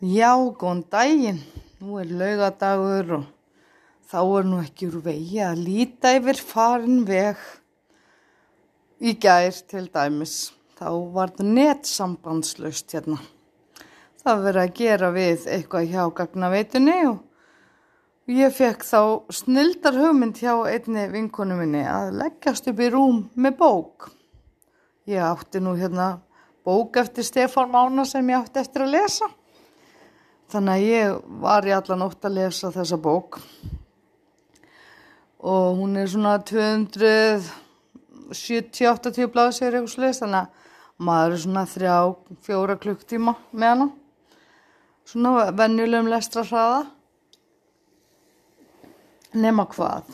Já, góðan daginn. Nú er laugadagur og þá er nú ekki úr vegi að líta yfir farin veg. Í gær til dæmis, þá var það nettsambandslaust hérna. Það verið að gera við eitthvað hjá gagnaveitunni og ég fekk þá snildar hugmynd hjá einni vinkonu minni að leggjast upp í rúm með bók. Ég átti nú hérna bók eftir Stefán Mána sem ég átti eftir að lesa. Þannig að ég var í allan ótt að lesa þessa bók og hún er svona 270-80 blaðsir eitthvað slúðist þannig að maður er svona þrjá, fjóra klukktíma með hana. Svona venjulegum lestra hraða. Nefna hvað?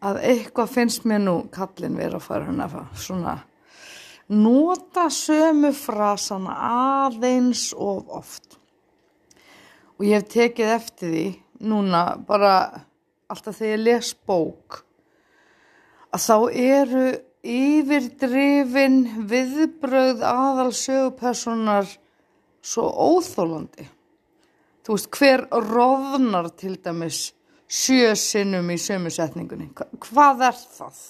Að eitthvað finnst mér nú kallin verið að fara hérna svona nota sömu frasana aðeins of oft og ég hef tekið eftir því núna bara alltaf þegar ég les bók að þá eru yfirdrifin viðbröð aðal sögupersonar svo óþólandi. Þú veist, hver roðnar til dæmis sjö sinnum í sömusetningunni? Hvað er það?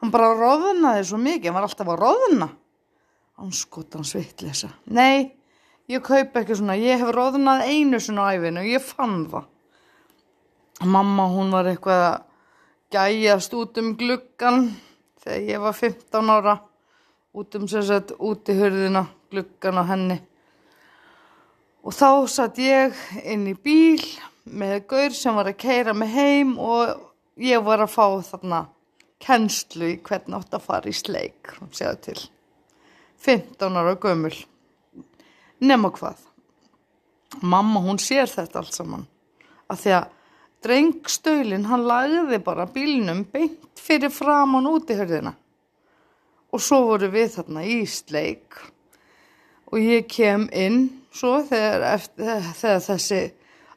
Hann bara roðnaði svo mikið, hann var alltaf að roðna. Hann skot hann sveitlesa. Nei, ég kaupa ekki svona, ég hef roðnað einu svona æfinu ég fann það. Mamma hún var eitthvað að gæjast út um gluggan þegar ég var 15 ára, út um sér sett út í hörðina, gluggan á henni. Og þá satt ég inn í bíl með gaur sem var að keira mig heim og ég var að fá þarna kennslu í hvernig átt að fara í sleik, séu til. 15 ára gömul. Nefna hvað? Mamma hún sér þetta allt saman. Af því að drengstölinn hann lagði bara bílnum beint fyrir framann út í hörðina. Og svo voru við þarna í sleik. Og ég kem inn svo þegar, eftir, þegar þessi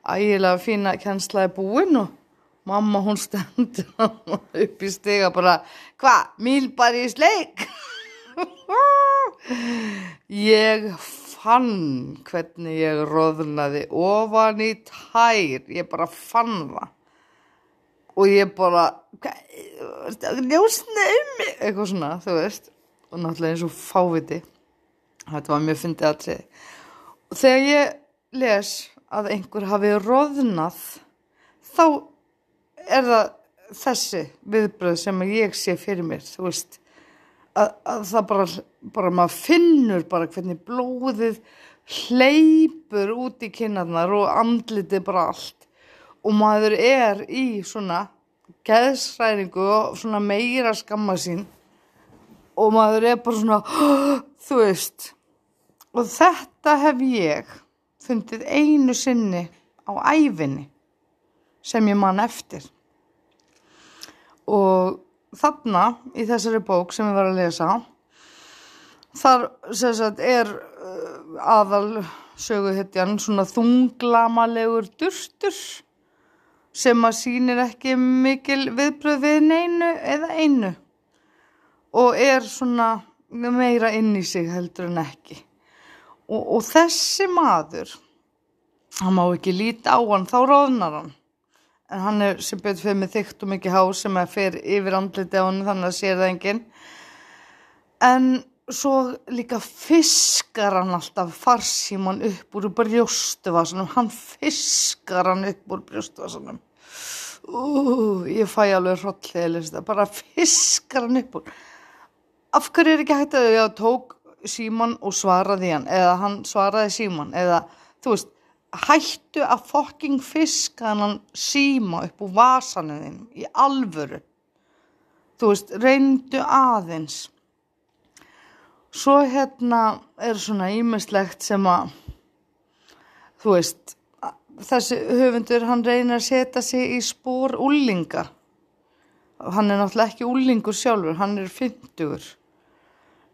ægilega fína kennsla er búinn og mamma hún stendur upp í stiga bara hva, míl bara í sleik? ég fann hvernig ég roðnaði ofan í tær, ég bara fann það. Og ég bara ljósna um mig? Eitthvað svona, þú veist. Og náttúrulega eins og fáviti. Þetta var mjög fyndið að treyði og þegar ég les að einhver hafi roðnað þá er það þessi viðbröð sem ég sé fyrir mér, þú veist að, að það bara, bara maður finnur bara hvernig blóðið hleypur út í kynarnar og andlitið bara allt. Og maður er í svona geðsræningu og svona meira skamma sín. Og maður er bara svona þú veist. Og þetta hef ég fundið einu sinni á æfinni sem ég man eftir. Og þarna í þessari bók sem ég var að lesa þar sagt, er uh, aðal söguhetjan svona þunglamalegur durstur sem að sýnir ekki mikil viðbröð við neinu eða einu og er svona meira inn í sig heldur en ekki. Og, og þessi maður hann má ekki líta á hann þá róðnar hann en hann er sem betur fyrir með þygt og mikið hár sem er fyrir yfir andliti á hann þannig að sér það enginn. En svo líka fiskar hann alltaf farsíman upp úr brjóstuvasunum hann fiskar hann upp úr brjóstuvasunum uh, ég fæ alveg hrollið bara fiskar hann upp úr. Af hverju er ekki hægt að ég tók síman og svaraði hann eða hann svaraði síman eða þú veist hættu að fokking fiska hann síma upp úr vasanum í alvöru. Þú veist, reyndu aðeins. Svo hérna er svona ímislegt sem að þú veist þessi höfundur hann reynir að setja sig í spór úlinga hann er náttúrulega ekki úlingur sjálfur hann er 50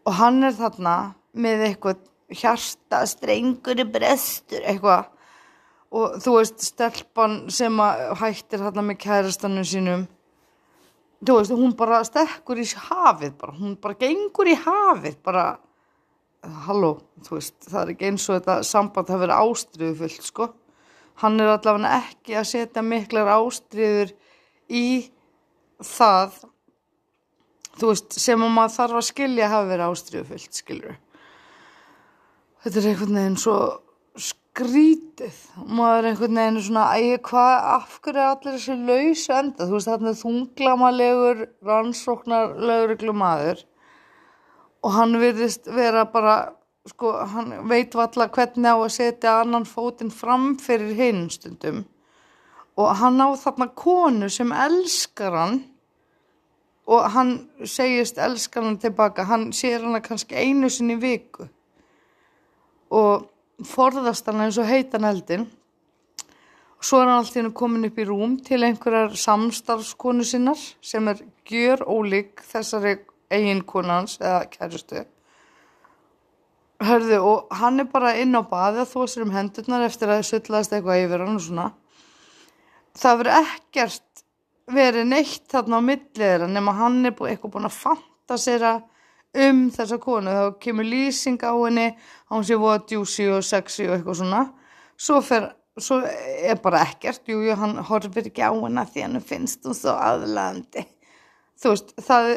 og hann er þarna með eitthvað hjarta strengur brestur eitthvað og þú veist stelpan sem hættir hérna með kærastannu sínum þú veist hún bara stekkur í hafið bara, hún bara gengur í hafið bara halló, þú veist, það er ekki eins og þetta samband hafi verið ástriðu fullt, sko. Hann er allavega ekki að setja miklar ástriður í það, þú veist, sem að maður þarf að skilja hafi verið ástriðu fullt, skilur. Þetta er einhvern veginn svo skrítið. Maður er einhvern veginn svona, æg, hvað, af hverju er allir þessi lausu enda? Þú veist, þarna þunglamalegur, rannsóknar, lögreglumadur og hann virðist vera bara, sko, hann veit valla hvernig á að setja annan fótinn fram fyrir hinn stundum. Og hann á þarna konu sem elskar hann. Og hann segist elskar hann tilbaka, hann sér hana kannski einu sinni viku. Og forðast hann eins og heitan eldin og svo er hann alltaf komin upp í rúm til einhverjar samstarfskonu sinnar sem er gjör ólík þessari eiginkonans eða kærustu. Hörðu og hann er bara inn á baði að þó sér um hendurnar eftir að það sullaðist eitthvað yfir hann og svona. Það verður ekkert verið neitt þarna á milliðra nema hann er búið, eitthvað búin að fantasera um þessa konu. Þá kemur lýsing á henni hann sé voða djúsi og sexy og eitthvað svona. Svo, fer, svo er bara ekkert. Jú, jú, hann horfir ekki á henni því hann finnst hún svo aðlandi þú veist, það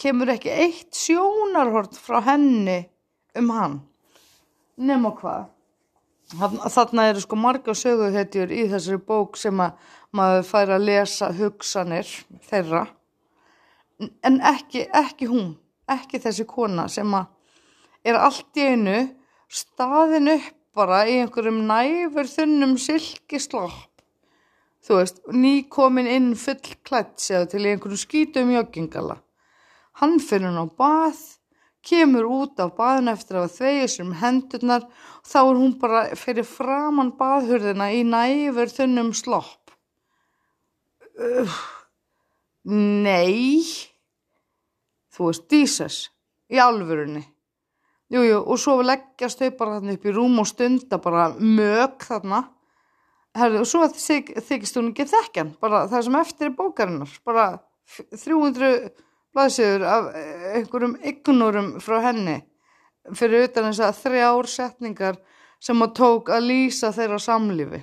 kemur ekki eitt sjónarhort frá henni um hann nema hvað. Þarna eru sko marga söguhetjur í þessari bók sem að maður fær að lesa hugsanir þeirra. En ekki, ekki hún ekki þessi kona sem að er allt í einu staðin upp bara í einhverjum næfur þunnum silkislopp þú veist, ný komin inn full klætt séð til einhverjum skítum joggingala. Hann fyrir hún á bað, kemur út af baðun eftir að þvegja sér um hendurnar og þá er hún bara fyrir framann baðhurðina í næfur þunnum slopp. Uh, nei, þú veist, dísas, í alvörunni. Jújú, og svo leggjast þau bara þarna upp í rúm og stunda bara mög þarna. Herðu, og svo þykist hún ekki þekkjan, bara það sem eftir er bókarinnar, bara 300 blaðsjöður af eh, einhverjum ignorum frá henni fyrir utan þess að þrjár setningar sem að tók að lýsa þeirra samlífi.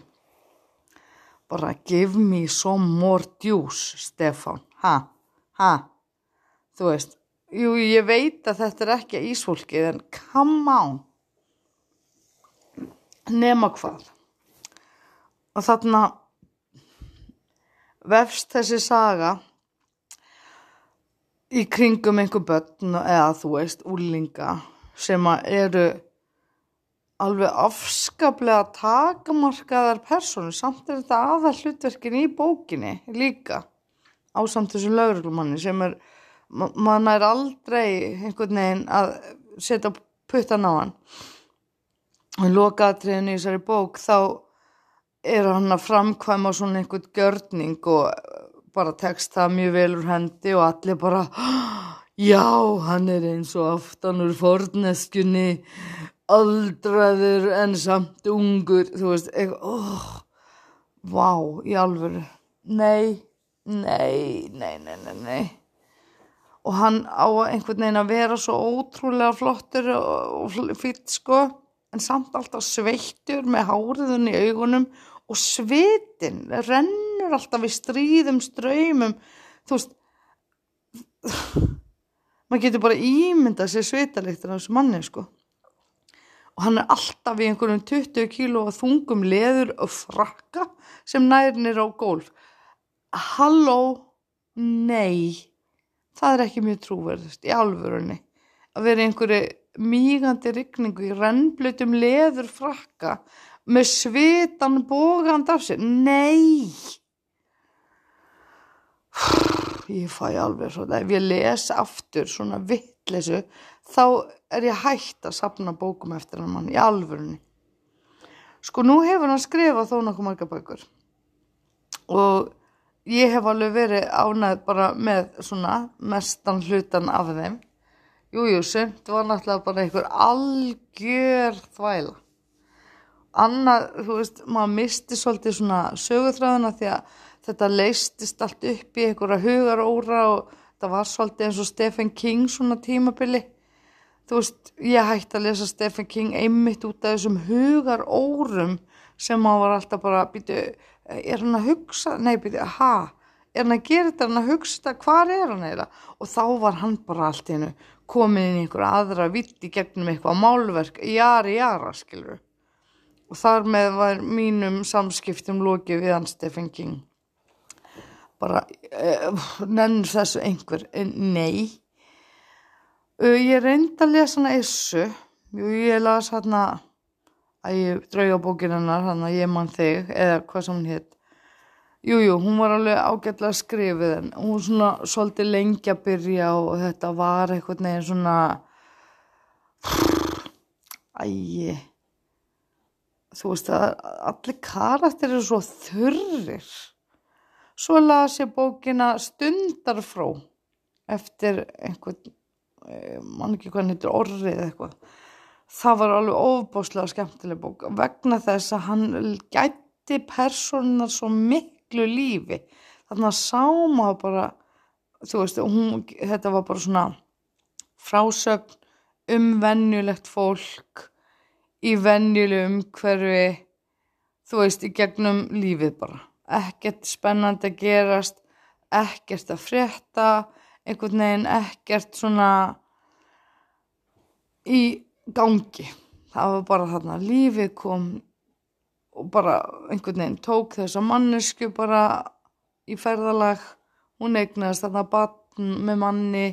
Bara give me some more juice, Stefan. Ha, ha, þú veist, jú, ég veit að þetta er ekki ísfólkið en come on. Nema hvað. Og þarna vefst þessi saga í kringum einhver börn eða þú veist úlinga sem eru alveg afskaplega takamarkaðar personu samt er þetta aðal hlutverkin í bókinni líka á samt þessu lauruglumanni sem er mann er aldrei einhvern veginn að setja puttan á hann. Og í lokaðatriðinu í þessari bók þá er hann að framkvæma svona einhvern görning og bara tekst það mjög vel úr hendi og allir bara já, hann er eins og aftan úr forneskjunni aldraður en samt ungur. Þú veist, eitthvað oh, vá, í alvöru. Nei, nei, nei, nei, nei, nei og hann á einhvern veginn að vera svo ótrúlega flottur og fýtt sko. En samt alltaf sveittur með háriðun í augunum og svitin rennur alltaf í stríðum ströymum þú veist maður getur bara ímyndað sér svitaliktur af þessu manni sko. Og hann er alltaf í einhverjum 20 kíló þungum leður og frakka sem nærnir á gólf. Halló nei það er ekki mjög trúverðist í alvörunni. Að vera einhverju mígandi rigningu í rennblutum leður frakka með svitan bógand af sér. Nei! Ég fæ alveg svona ef ég les aftur svona vittlesu þá er ég hægt að sapna bókum eftir hann mann í alvörunni. Sko nú hefur hann skrifað þó nokkuð marga bækur. Og ég hef alveg verið ánæð bara með svona mestan hlutan af þeim. Jújú, sumt var náttúrulega bara einhver algjör þvæla. Annað, þú veist, maður misti svolítið svona sögutræðuna því að þetta leistist allt upp í einhverja hugaróra og það var svolítið eins og Stephen King svona tímabili. Þú veist, ég hætti að lesa Stephen King einmitt út af þessum hugar órum sem hann var alltaf bara, býtu, er hann að hugsa, nei, býtu, ha, er hann að gera þetta, er hann að hugsa hvað er hann eða? Og þá var hann bara allt í hennu komin inn í einhverja aðra vitt í gegnum eitthvað málverk, jari jara, skilur. Og þar með var mínum samskiptum lokið við hann Stephen King. Bara, uh, nennir þessu einhver, nei. Uh, ég reyndi að lesa hana essu, ég las hérna, að ég drauga bókin hennar, hann að ég mann þig, eða hvað sem hún hitt. Jújú, jú, hún var alveg ágætlega skrifið en hún svona svolítið lengi að byrja og þetta var eitthvað neginn svona ægi þú veist að allir karakter eru svo þurrir svo las ég bókina Stundarfró eftir einhvern eh, mann ekki hvað hann heitir orrið eitthvað það var alveg ofbáslega skemmtileg bók vegna þess að hann gæti personar svo miklu lífi. Þannig að sá maður bara þú veist, hún, þetta var bara svona frásögn um vennjulegt fólk í vennjulu umhverfi þú veist, í gegnum lífið bara. Ekkert spennandi að gerast ekkert að frétta einhvern veginn ekkert svona í gangi. Það var bara þarna lífið kom og bara einhvern veginn tók þessa mannesku bara í ferðalag. Hún eignast þarna batn með manni.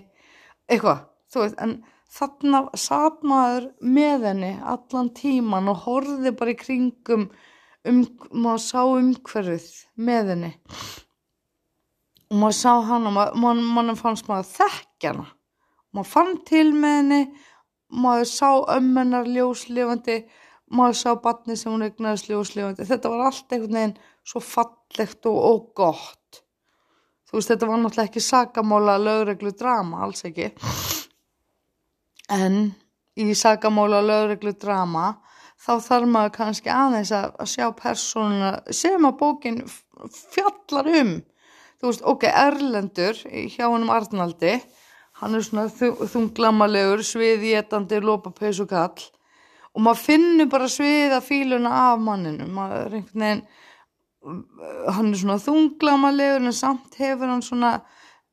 Eitthvað, þú veist, en þarna satt maður með henni allan tíman og horfið bara í kringum um, maður sá umhverfið með henni. Og maður sá hana maður, maður fannst maður þekkja hana. Maður fann til með henni maður sá ömmennar ljóslefandi maður sá batni sem hún egnaðist ljóslefandi þetta var allt einhvern veginn svo fallegt og, og gott. Þú veist þetta var náttúrulega ekki sagamála lögreglu drama, alls ekki. En í sagamála lögreglu drama þá þarf maður kannski aðeins að, að sjá persónuna sem að bókin fjallar um. Þú veist, ok, Erlendur hjá hennum Arnaldi hann er svona þunglamalegur sviðjétandi lópapauðs og kall. Og maður finnur bara sviða fíluna af manninu maður er einhvern veginn hann er svona þunglamalegur en samt hefur hann svona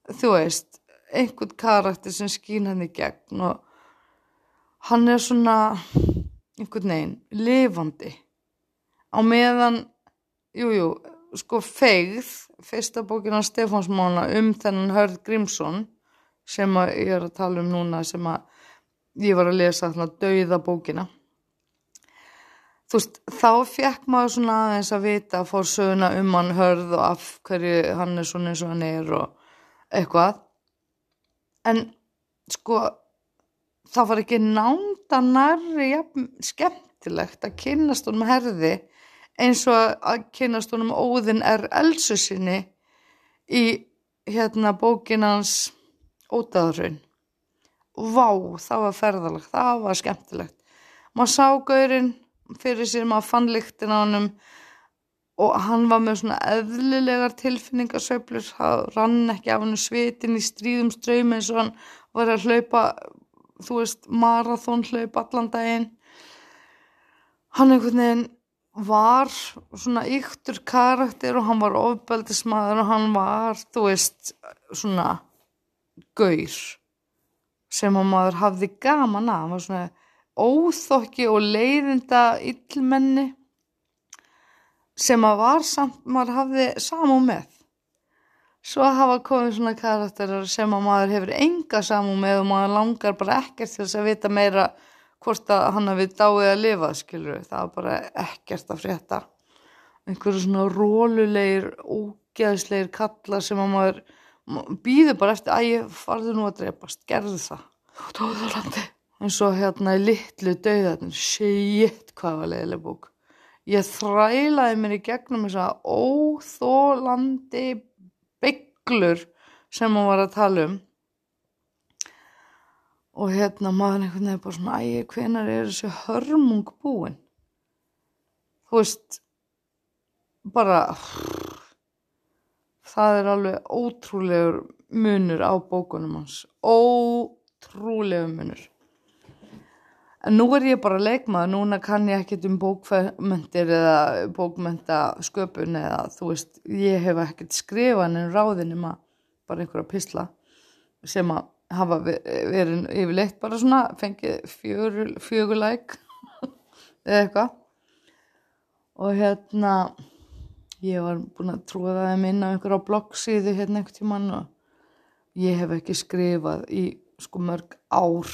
þú veist, einhvern karakter sem skýn hann í gegn. Og hann er svona einhvern veginn lifandi. Á meðan jújú, jú, sko feigð fyrsta bókina Stefánsmána um þennan Hörð Grímsson sem ég er að tala um núna sem að ég var að lesa þarna dauða bókina. Þú veist, þá fekk maður svona aðeins að vita að fór söguna um hann hörð og af hverju hann er svona eins og hann er og eitthvað. En sko það var ekki nánda nærri ja, skemmtilegt að kynast honum herði eins og að kynast honum óðin er elsu sinni í hérna bókinans ótaðurinn Vá, það var ferðalegt, það var skemmtilegt. Maður sá gaurinn fyrir sér maður fann líktin á hann og hann var með svona eðlilegar tilfinningarsöflur það rann ekki af hann svitin í stríðum ströym eins og hann var að hlaupa þú veist marathón hlaup allan daginn. Hann einhvern veginn var svona yktur karakter og hann var ofbeldismæður og hann var þú veist svona gaur sem að maður hafði gaman að var svona óþokki og leiðinda yllmenni sem að var samt, maður hafði samú með. Svo hafa komið svona karakterar sem að maður hefur enga samú með og maður langar bara ekkert til þess að vita meira hvort að hann hafi dáið að lifa, skilur við. Það var bara ekkert að frétta. Einhverju svona rólulegir, ógeðslegir kalla sem að maður, maður býður bara eftir að ég farði nú að drepast, gerði það. Tóðurlandi eins og hérna í litlu dauðarinn shit hvað var leiðileg búk ég þrælaði mér í gegnum þess að óþólandi bygglur sem hún var að tala um. Og hérna maður einhvern veginn bara svona ægir hvenar er þessi hörmung búin? Þú veist bara það er alveg ótrúlegur munur á bókunum hans. Ótrúlegur munur. En nú er ég bara leikmaður, núna kann ég ekkert um bókmyndir eða bókmyndasköpun eða þú veist, ég hef ekkert skrifað en ráðinum að bara einhverja pisla sem að hafa verið yfirleitt bara svona, fengið fjögulæk eða eitthvað. Og hérna, ég var búin að trúa það að minna einhverja bloggsíðu hérna einhvern tíman og ég hef ekki skrifað í sko mörg ár.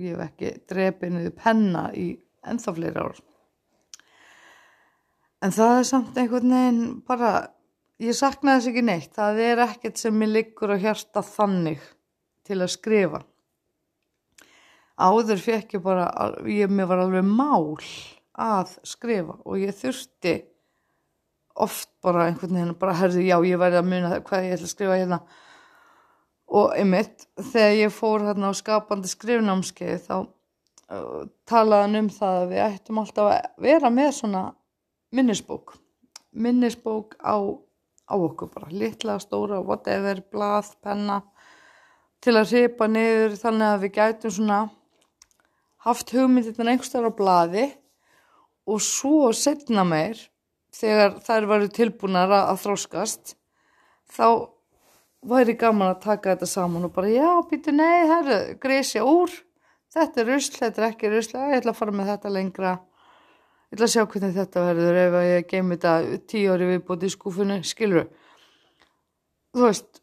Ég hef ekki drepið niður penna í ennþá fleiri ár. En það er samt einhvern veginn bara ég sakna þess ekki neitt. Það er ekkert sem ég liggur á hjarta þannig til að skrifa. Áður fekk ég bara ég mér var alveg mál að skrifa og ég þurfti oft bara einhvern veginn bara herði já ég væri að muna hvað ég ætla að skrifa hérna. Og einmitt þegar ég fór hérna á skapandi skrifnámskeið þá uh, talaði hann um það að við ættum alltaf að vera með svona minnisbók. Minnisbók á, á okkur bara litla, stóra, whatever, blað, penna til að ripa niður þannig að við gætum svona haft hugmyndirna einhverstaðar á blaði og svo setna meir þegar þær varu tilbúinar að þróskast þá væri gaman að taka þetta saman og bara já, býtu nei, herru, grísja úr. Þetta er rusl, þetta er ekki rusl. Ég ætla að fara með þetta lengra. Ég ætla að sjá hvernig þetta verður ef ég geimi þetta tíu ári viðbúti í skúfunni skilur þú veist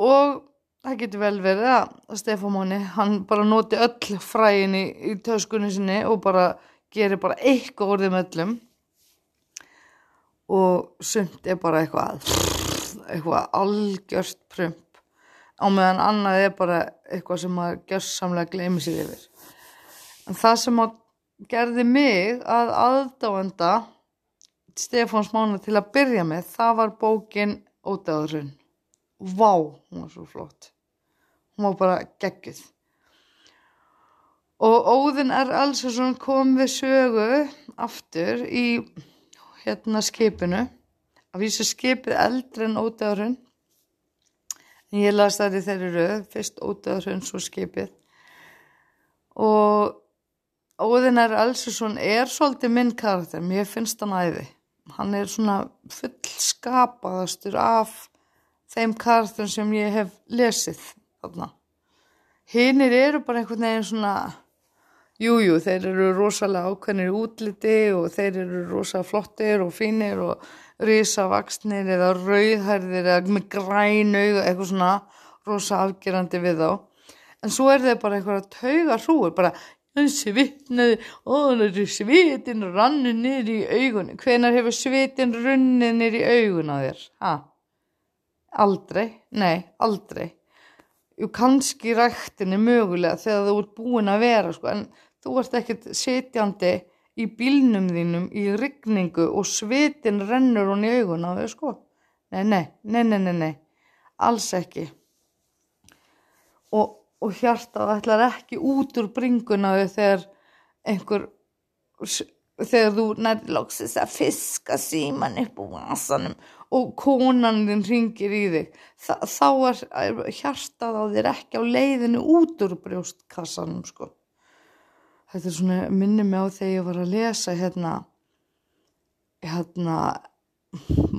og það getur vel verið að Stefán Máni, hann bara noti öll fræin í, í töskunni sinni og bara gerir bara eitthvað orðið með öllum og sumt er bara eitthvað að eitthvað algjörst prump. Á meðan annað er bara eitthvað sem að gjörsamlega gleymi sér yfir. En það sem gerði mig að aðdáenda Stefáns Mána til að byrja með það var bókin Ódæðurinn Vá, hún var svo flott. Hún var bara geggið og Óðinn er alls kom við sögu aftur í hérna skipinu. Að vísa skipið eldri en ódæðurinn en ég las það í þeirri rauð fyrst ódæðurinn svo skipið. Og Óðinar Elsusson er svolítið minn karakter, mér finnst hann æði. Hann er svona fullskapaðastur af þeim karakterum sem ég hef lesið þarna. Hinnir eru bara einhvern veginn svona jújú, jú, þeir eru rosalega ákveðnir í útliti og þeir eru rosalega flottir og fínir og risavaksnir eða rauðhærðir eða með græn auð eitthvað svona rosa afgerandi við þá. En svo er þeir bara eitthvað að tauga hrúur bara svitnaði og svitin rannu niður í augun. Hvenar hefur svitin runnið niður í augun á þér? Ha? aldrei, nei, aldrei. Jú kannski rættinni mögulega þegar þú ert búin að vera sko, en þú ert ekkert sitjandi í bílnum þínum í rigningu og svitin rennur hún í augun á þau sko. Nei, nei, nei, nei, nei, nei, alls ekki. Og, og hjartað ætlar ekki út úr bringuna þau þegar einhver, þegar þú nærlóksist að fiska síman upp úr vasanum og konan þinn ringir í þig. Þa, þá er hjartað á þér ekki á leiðinu út úr brjóstkassanum sko þetta er svona minni mig á þegar ég var að lesa hérna hérna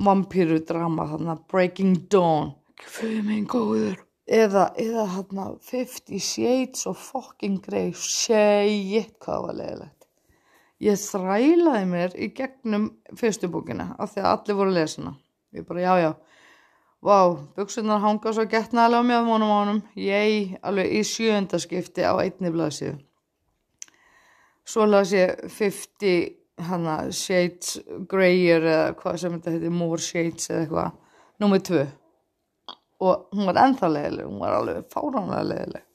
vampýrudrama hérna Breaking Dawn. Fyrir mig góður. Eða, eða hérna Fifty Shades of fucking Grey. Shit hvað var leiðilegt. Ég þrælaði mér í gegnum fyrstu búkina af því að allir voru að lesa hana. Ég bara já já. Vá, wow, buksunar hanga svo getnaðlega á mjög mónum ánum, ég alveg í sjöndaskipti á einni blaðsíðu svo las ég 50 hana Shades Greyer eða hvað sem þetta heiti More Shades eða eitthvað. Nummið tvö. Og hún var ennþá leðileg hún var alveg fáránlega leðileg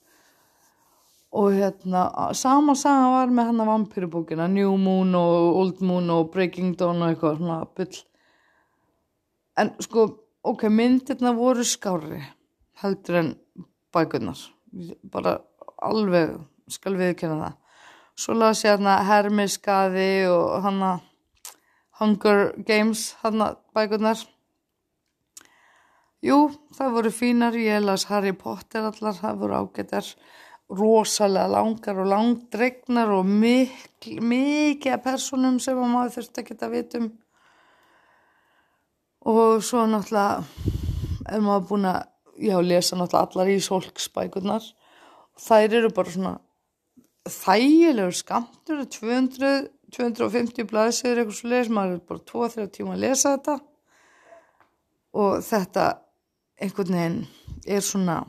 og hérna sama saga var með hann að vampyrubókina New Moon og Old Moon og Breaking Dawn og eitthvað svona byll en sko ok, myndirna voru skári heldur en bækurnar. Bara alveg skal viðkjöna það svo las ég hérna Hermiskaði og hanna Hunger Games hanna bækurnar. Jú, það voru fínar. Ég las Harry Potter allar, það voru ágættar rosalega langar og langdregnar og mikil, mikið af personum sem að maður þurfti að geta vitum. Og svo náttúrulega er maður búin að já, lesa náttúrulega allar í solksbækurnar þær eru bara svona þægilegur skamtur 200, 250 blaðsir eitthvað svo les, maður er bara 2-3 tíma að lesa þetta. Og þetta einhvern veginn er svona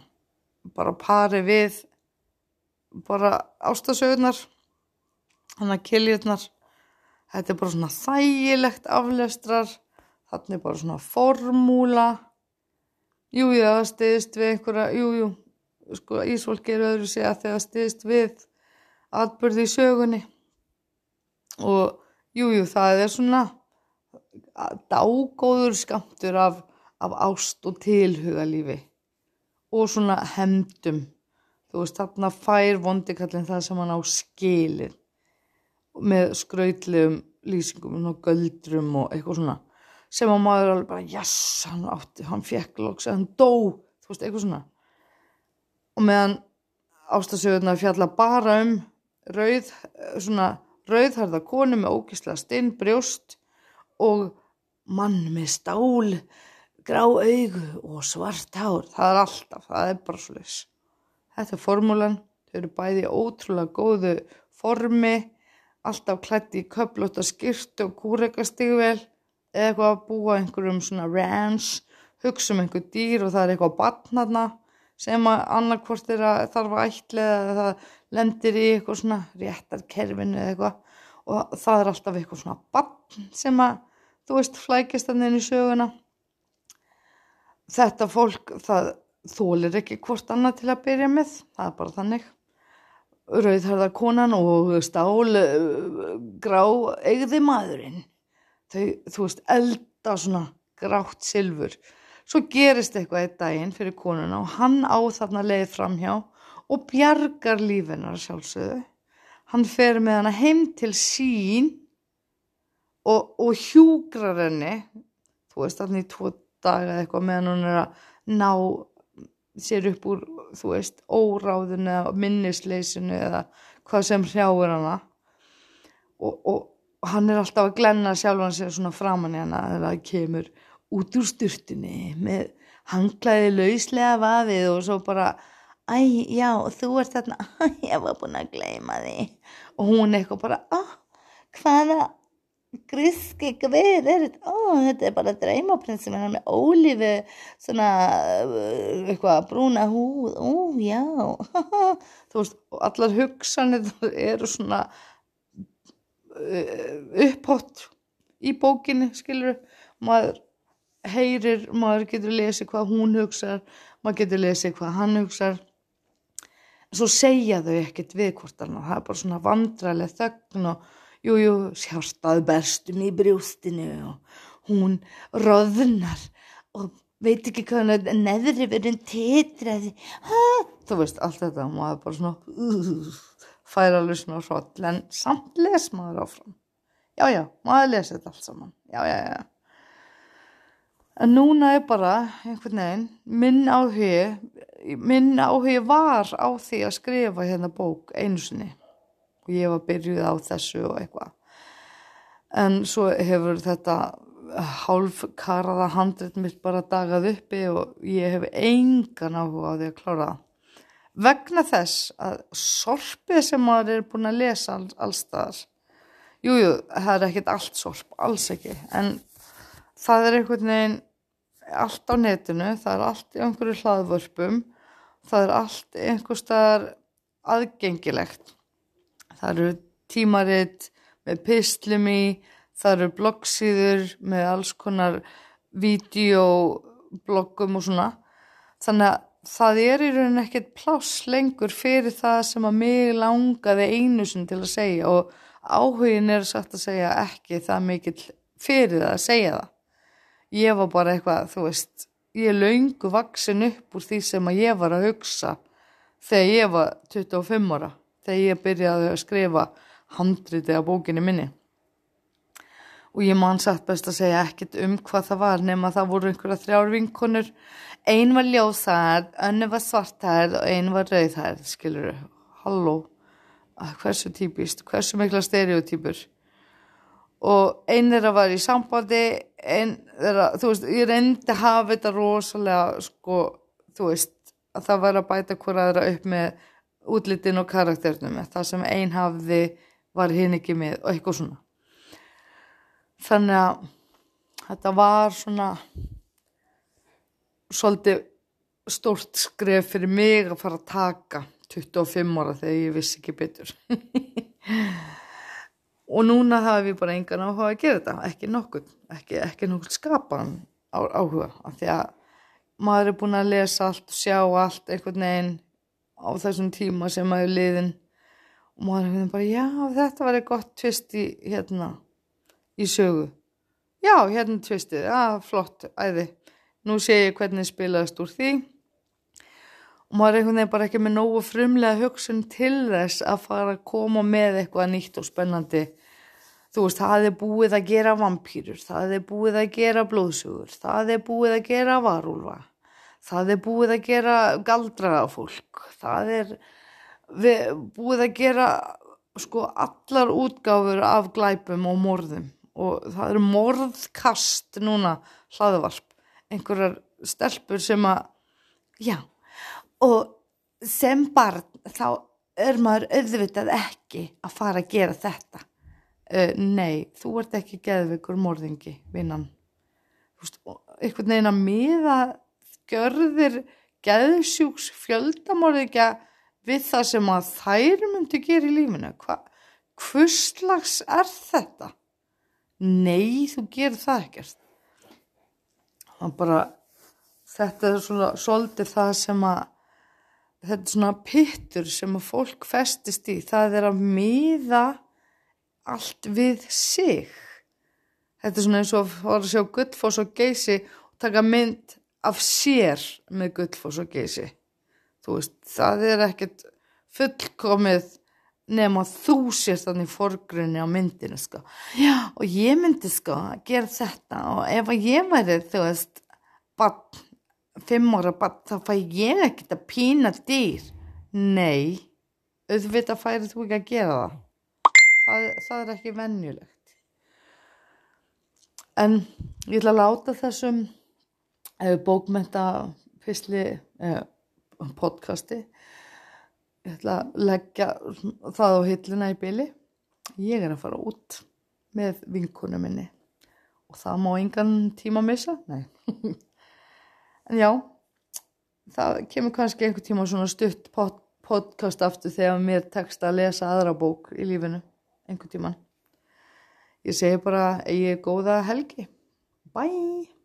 bara pari við bara ástasögurnar þannig að kiljurnar. Þetta er bara svona þægilegt aflestrar þannig er bara svona formúla. Jújú jú, það stiðist við einhverja jújú, jú, sko Ísvolk er öðru sig að það stiðist við atbyrði í sögunni. Og jújú jú, það er svona dágóður skamtur af, af ást og tilhugalífi og svona hemdum þú veist þarna fær vondikallin það sem hann á skilin með skrautlegum lýsingum og göldrum og eitthvað svona sem að maður alveg bara yes, hann átti, hann fekk loks hann dó, þú veist, eitthvað svona. Og meðan ástasögurna fjalla bara um rauð, svona rauðharða konu með ógísla stinn, brjóst og mann með stál grá augu og svart hár, það er alltaf, það er bara svolítið. Þetta er formúlan, þau eru bæði ótrúlega góðu formi, alltaf klætti í köplóta skýrtu og kúrekastigvel eða eitthvað að búa einhverjum svona ranch, hugsa um einhver dýr og það er eitthvað batnarna sem að annarkvort er að þarf að ætla eða það lendir í eitthvað svona réttarkerfinu eða eitthvað. Og það er alltaf eitthvað svona batn sem að þú veist flækist þannig inn í söguna. Þetta fólk það þólir ekki hvort annað til að byrja með það er bara þannig. Rauðharða konan og stál grá eigði maðurinn. Þau, þú veist, elda svona grátt silfur. Svo gerist eitthvað eitt daginn fyrir konuna og hann á þarna leið framhjá og bjargar lífinar sjálfsögðu. Hann fer með hana heim til sín og, og hjúgrar henni. Þú veist, þarna í tvo daga eitthvað meðan hún er að ná sér upp úr, þú veist, óráðinu eða minnisleysinu eða hvað sem hrjáur hana. Og, og hann er alltaf að glenna sjálfan sér svona framann í hana þegar það kemur út úr styrtunni með hanglaði lauslega vafið og svo bara æ, já, þú ert þarna. Ég var búin að gleyma því. Og hún eitthvað bara, ah, hvaða gríski gvið er þetta, ó þetta er bara dreymaprinsum hann með ólífi svona uh, eitthvað brúna húð, ó já. Þú veist, allar hugsanir eru svona uh, upphott í bókinni skilur, maður heyrir, maður getur lesið hvað hún hugsar, maður getur lesið hvað hann hugsar svo segja þau ekkert við hvort það er bara svona vandraleg þögn og Jújú, jú, sjárstað berstum í brjóstinu og hún roðnar og veit ekki hvað neðri verðin titraði. Þú veist, allt þetta, maður bara svona uh, færa alveg svona hróll, en samt les maður áfram. Já, já, maður lesi þetta allt saman. Já, já, já. En núna er bara einhvern veginn, minn áhugi, minn áhugi var á því að skrifa hérna bók einu sinni. Og ég var byrjuð á þessu og eitthvað. En svo hefur þetta hálf karaða handrit mitt bara dagað uppi og ég hef engan áhuga á því að klára vegna þess að sorpið sem maður er búin að lesa all, allstaðar jújú, það er ekkert allt sorp, alls ekki. En það er einhvern veginn allt á netinu, það er allt í einhverju hlaðvörpum það er allt einhver staðar aðgengilegt það eru tímaritt með pislum í, það eru bloggsýður með alls konar videobloggum og svona. Þannig að það er í rauninni ekkert pláss lengur fyrir það sem að mig langaði einu sin til að segja og áhugin er sagt að segja ekki það mikill fyrir það að segja það. Ég var bara eitthvað, þú veist, ég laungu vaksin upp úr því sem að ég var að hugsa þegar ég var 25 ára þegar ég byrjaði að skrifa handriti á bókinni minni. og ég man satt best að segja ekkit um hvað það var nema það voru einhverja þrjár vinkonur. Ein var ljósæð, önnu var svartæð og ein var rauðæð skilur, halló hversu típist, hversu mikla stereotýpur og ein þeirra var í sambandi ein þeirra, þú veist, ég reyndi að hafa þetta rosalega sko, þú veist, að það var að bæta hver aðra upp með útlitin og karakternum það sem ein hafði var hinn ekki með og eitthvað svona. Þannig að þetta var svona svolítið stórt skref fyrir mig að fara að taka 25 ára þegar ég vissi ekki betur og núna hafa við bara engan áhuga að gera þetta ekki nokkuð, ekki, ekki nokkuð skapan áhuga af því að maður er búin að lesa allt og sjá allt einhvern veginn á þessum tíma sem maður er liðin og maður er bara já þetta var eitthvað gott tvist í hérna í sögu. Já, hérna tvistið, já, flott, æði. Nú sé ég hvernig spilaðast úr því og maður er einhvern veginn bara ekki með nógu frumlega hugsun til þess að fara að koma með eitthvað nýtt og spennandi. Þú veist, það er búið að gera vampýrur, það er búið að gera blóðsugur, það er búið að gera varúlva, það er búið að gera galdraða fólk, það er búið að gera sko allar útgáfur af glæpum og morðum. Og það eru morðkast núna hlaðvarp, einhverjar stelpur sem að já, og sem barn þá er maður auðvitað ekki að fara að gera þetta uh, nei, þú ert ekki geðveikur morðingi, vinnan eitthvað neina miða görðir geðsjúks fjöldamorðingja við það sem að þær myndi gera í lífinu. Hvað hvurslags er þetta? Nei þú gerir það ekkert. Það bara þetta er svona svolítið það sem að þetta er svona pittur sem að fólk festist í. Það er að miða allt við sig. Þetta er svona eins og að fara að sjá gullfoss og geysi og taka mynd af sér með gullfoss og geysi. Þú veist það er ekkert fullkomið nema þú sér þannig fórgrunni á myndinu sko. Já, og ég myndi sko gera þetta og ef ég væri þú veist bann, fimm ára bann þá fæ ég ekkert að pína dýr. Nei auðvitað færi þú ekki að gera það það, það er ekki vennjulegt en ég ætla að láta þessum eh, bókmenta fyrstli eh, podcasti ég ætla að leggja það á hillina í byli ég er að fara út með vinkonu minni. Og það má engan tíma missa. Nei. En já það kemur kannski einhver tíma svona stutt pod podcast aftur þegar mér tekst að lesa aðra bók í lífinu einhver tíman ég segi bara ég er góða helgi. Bye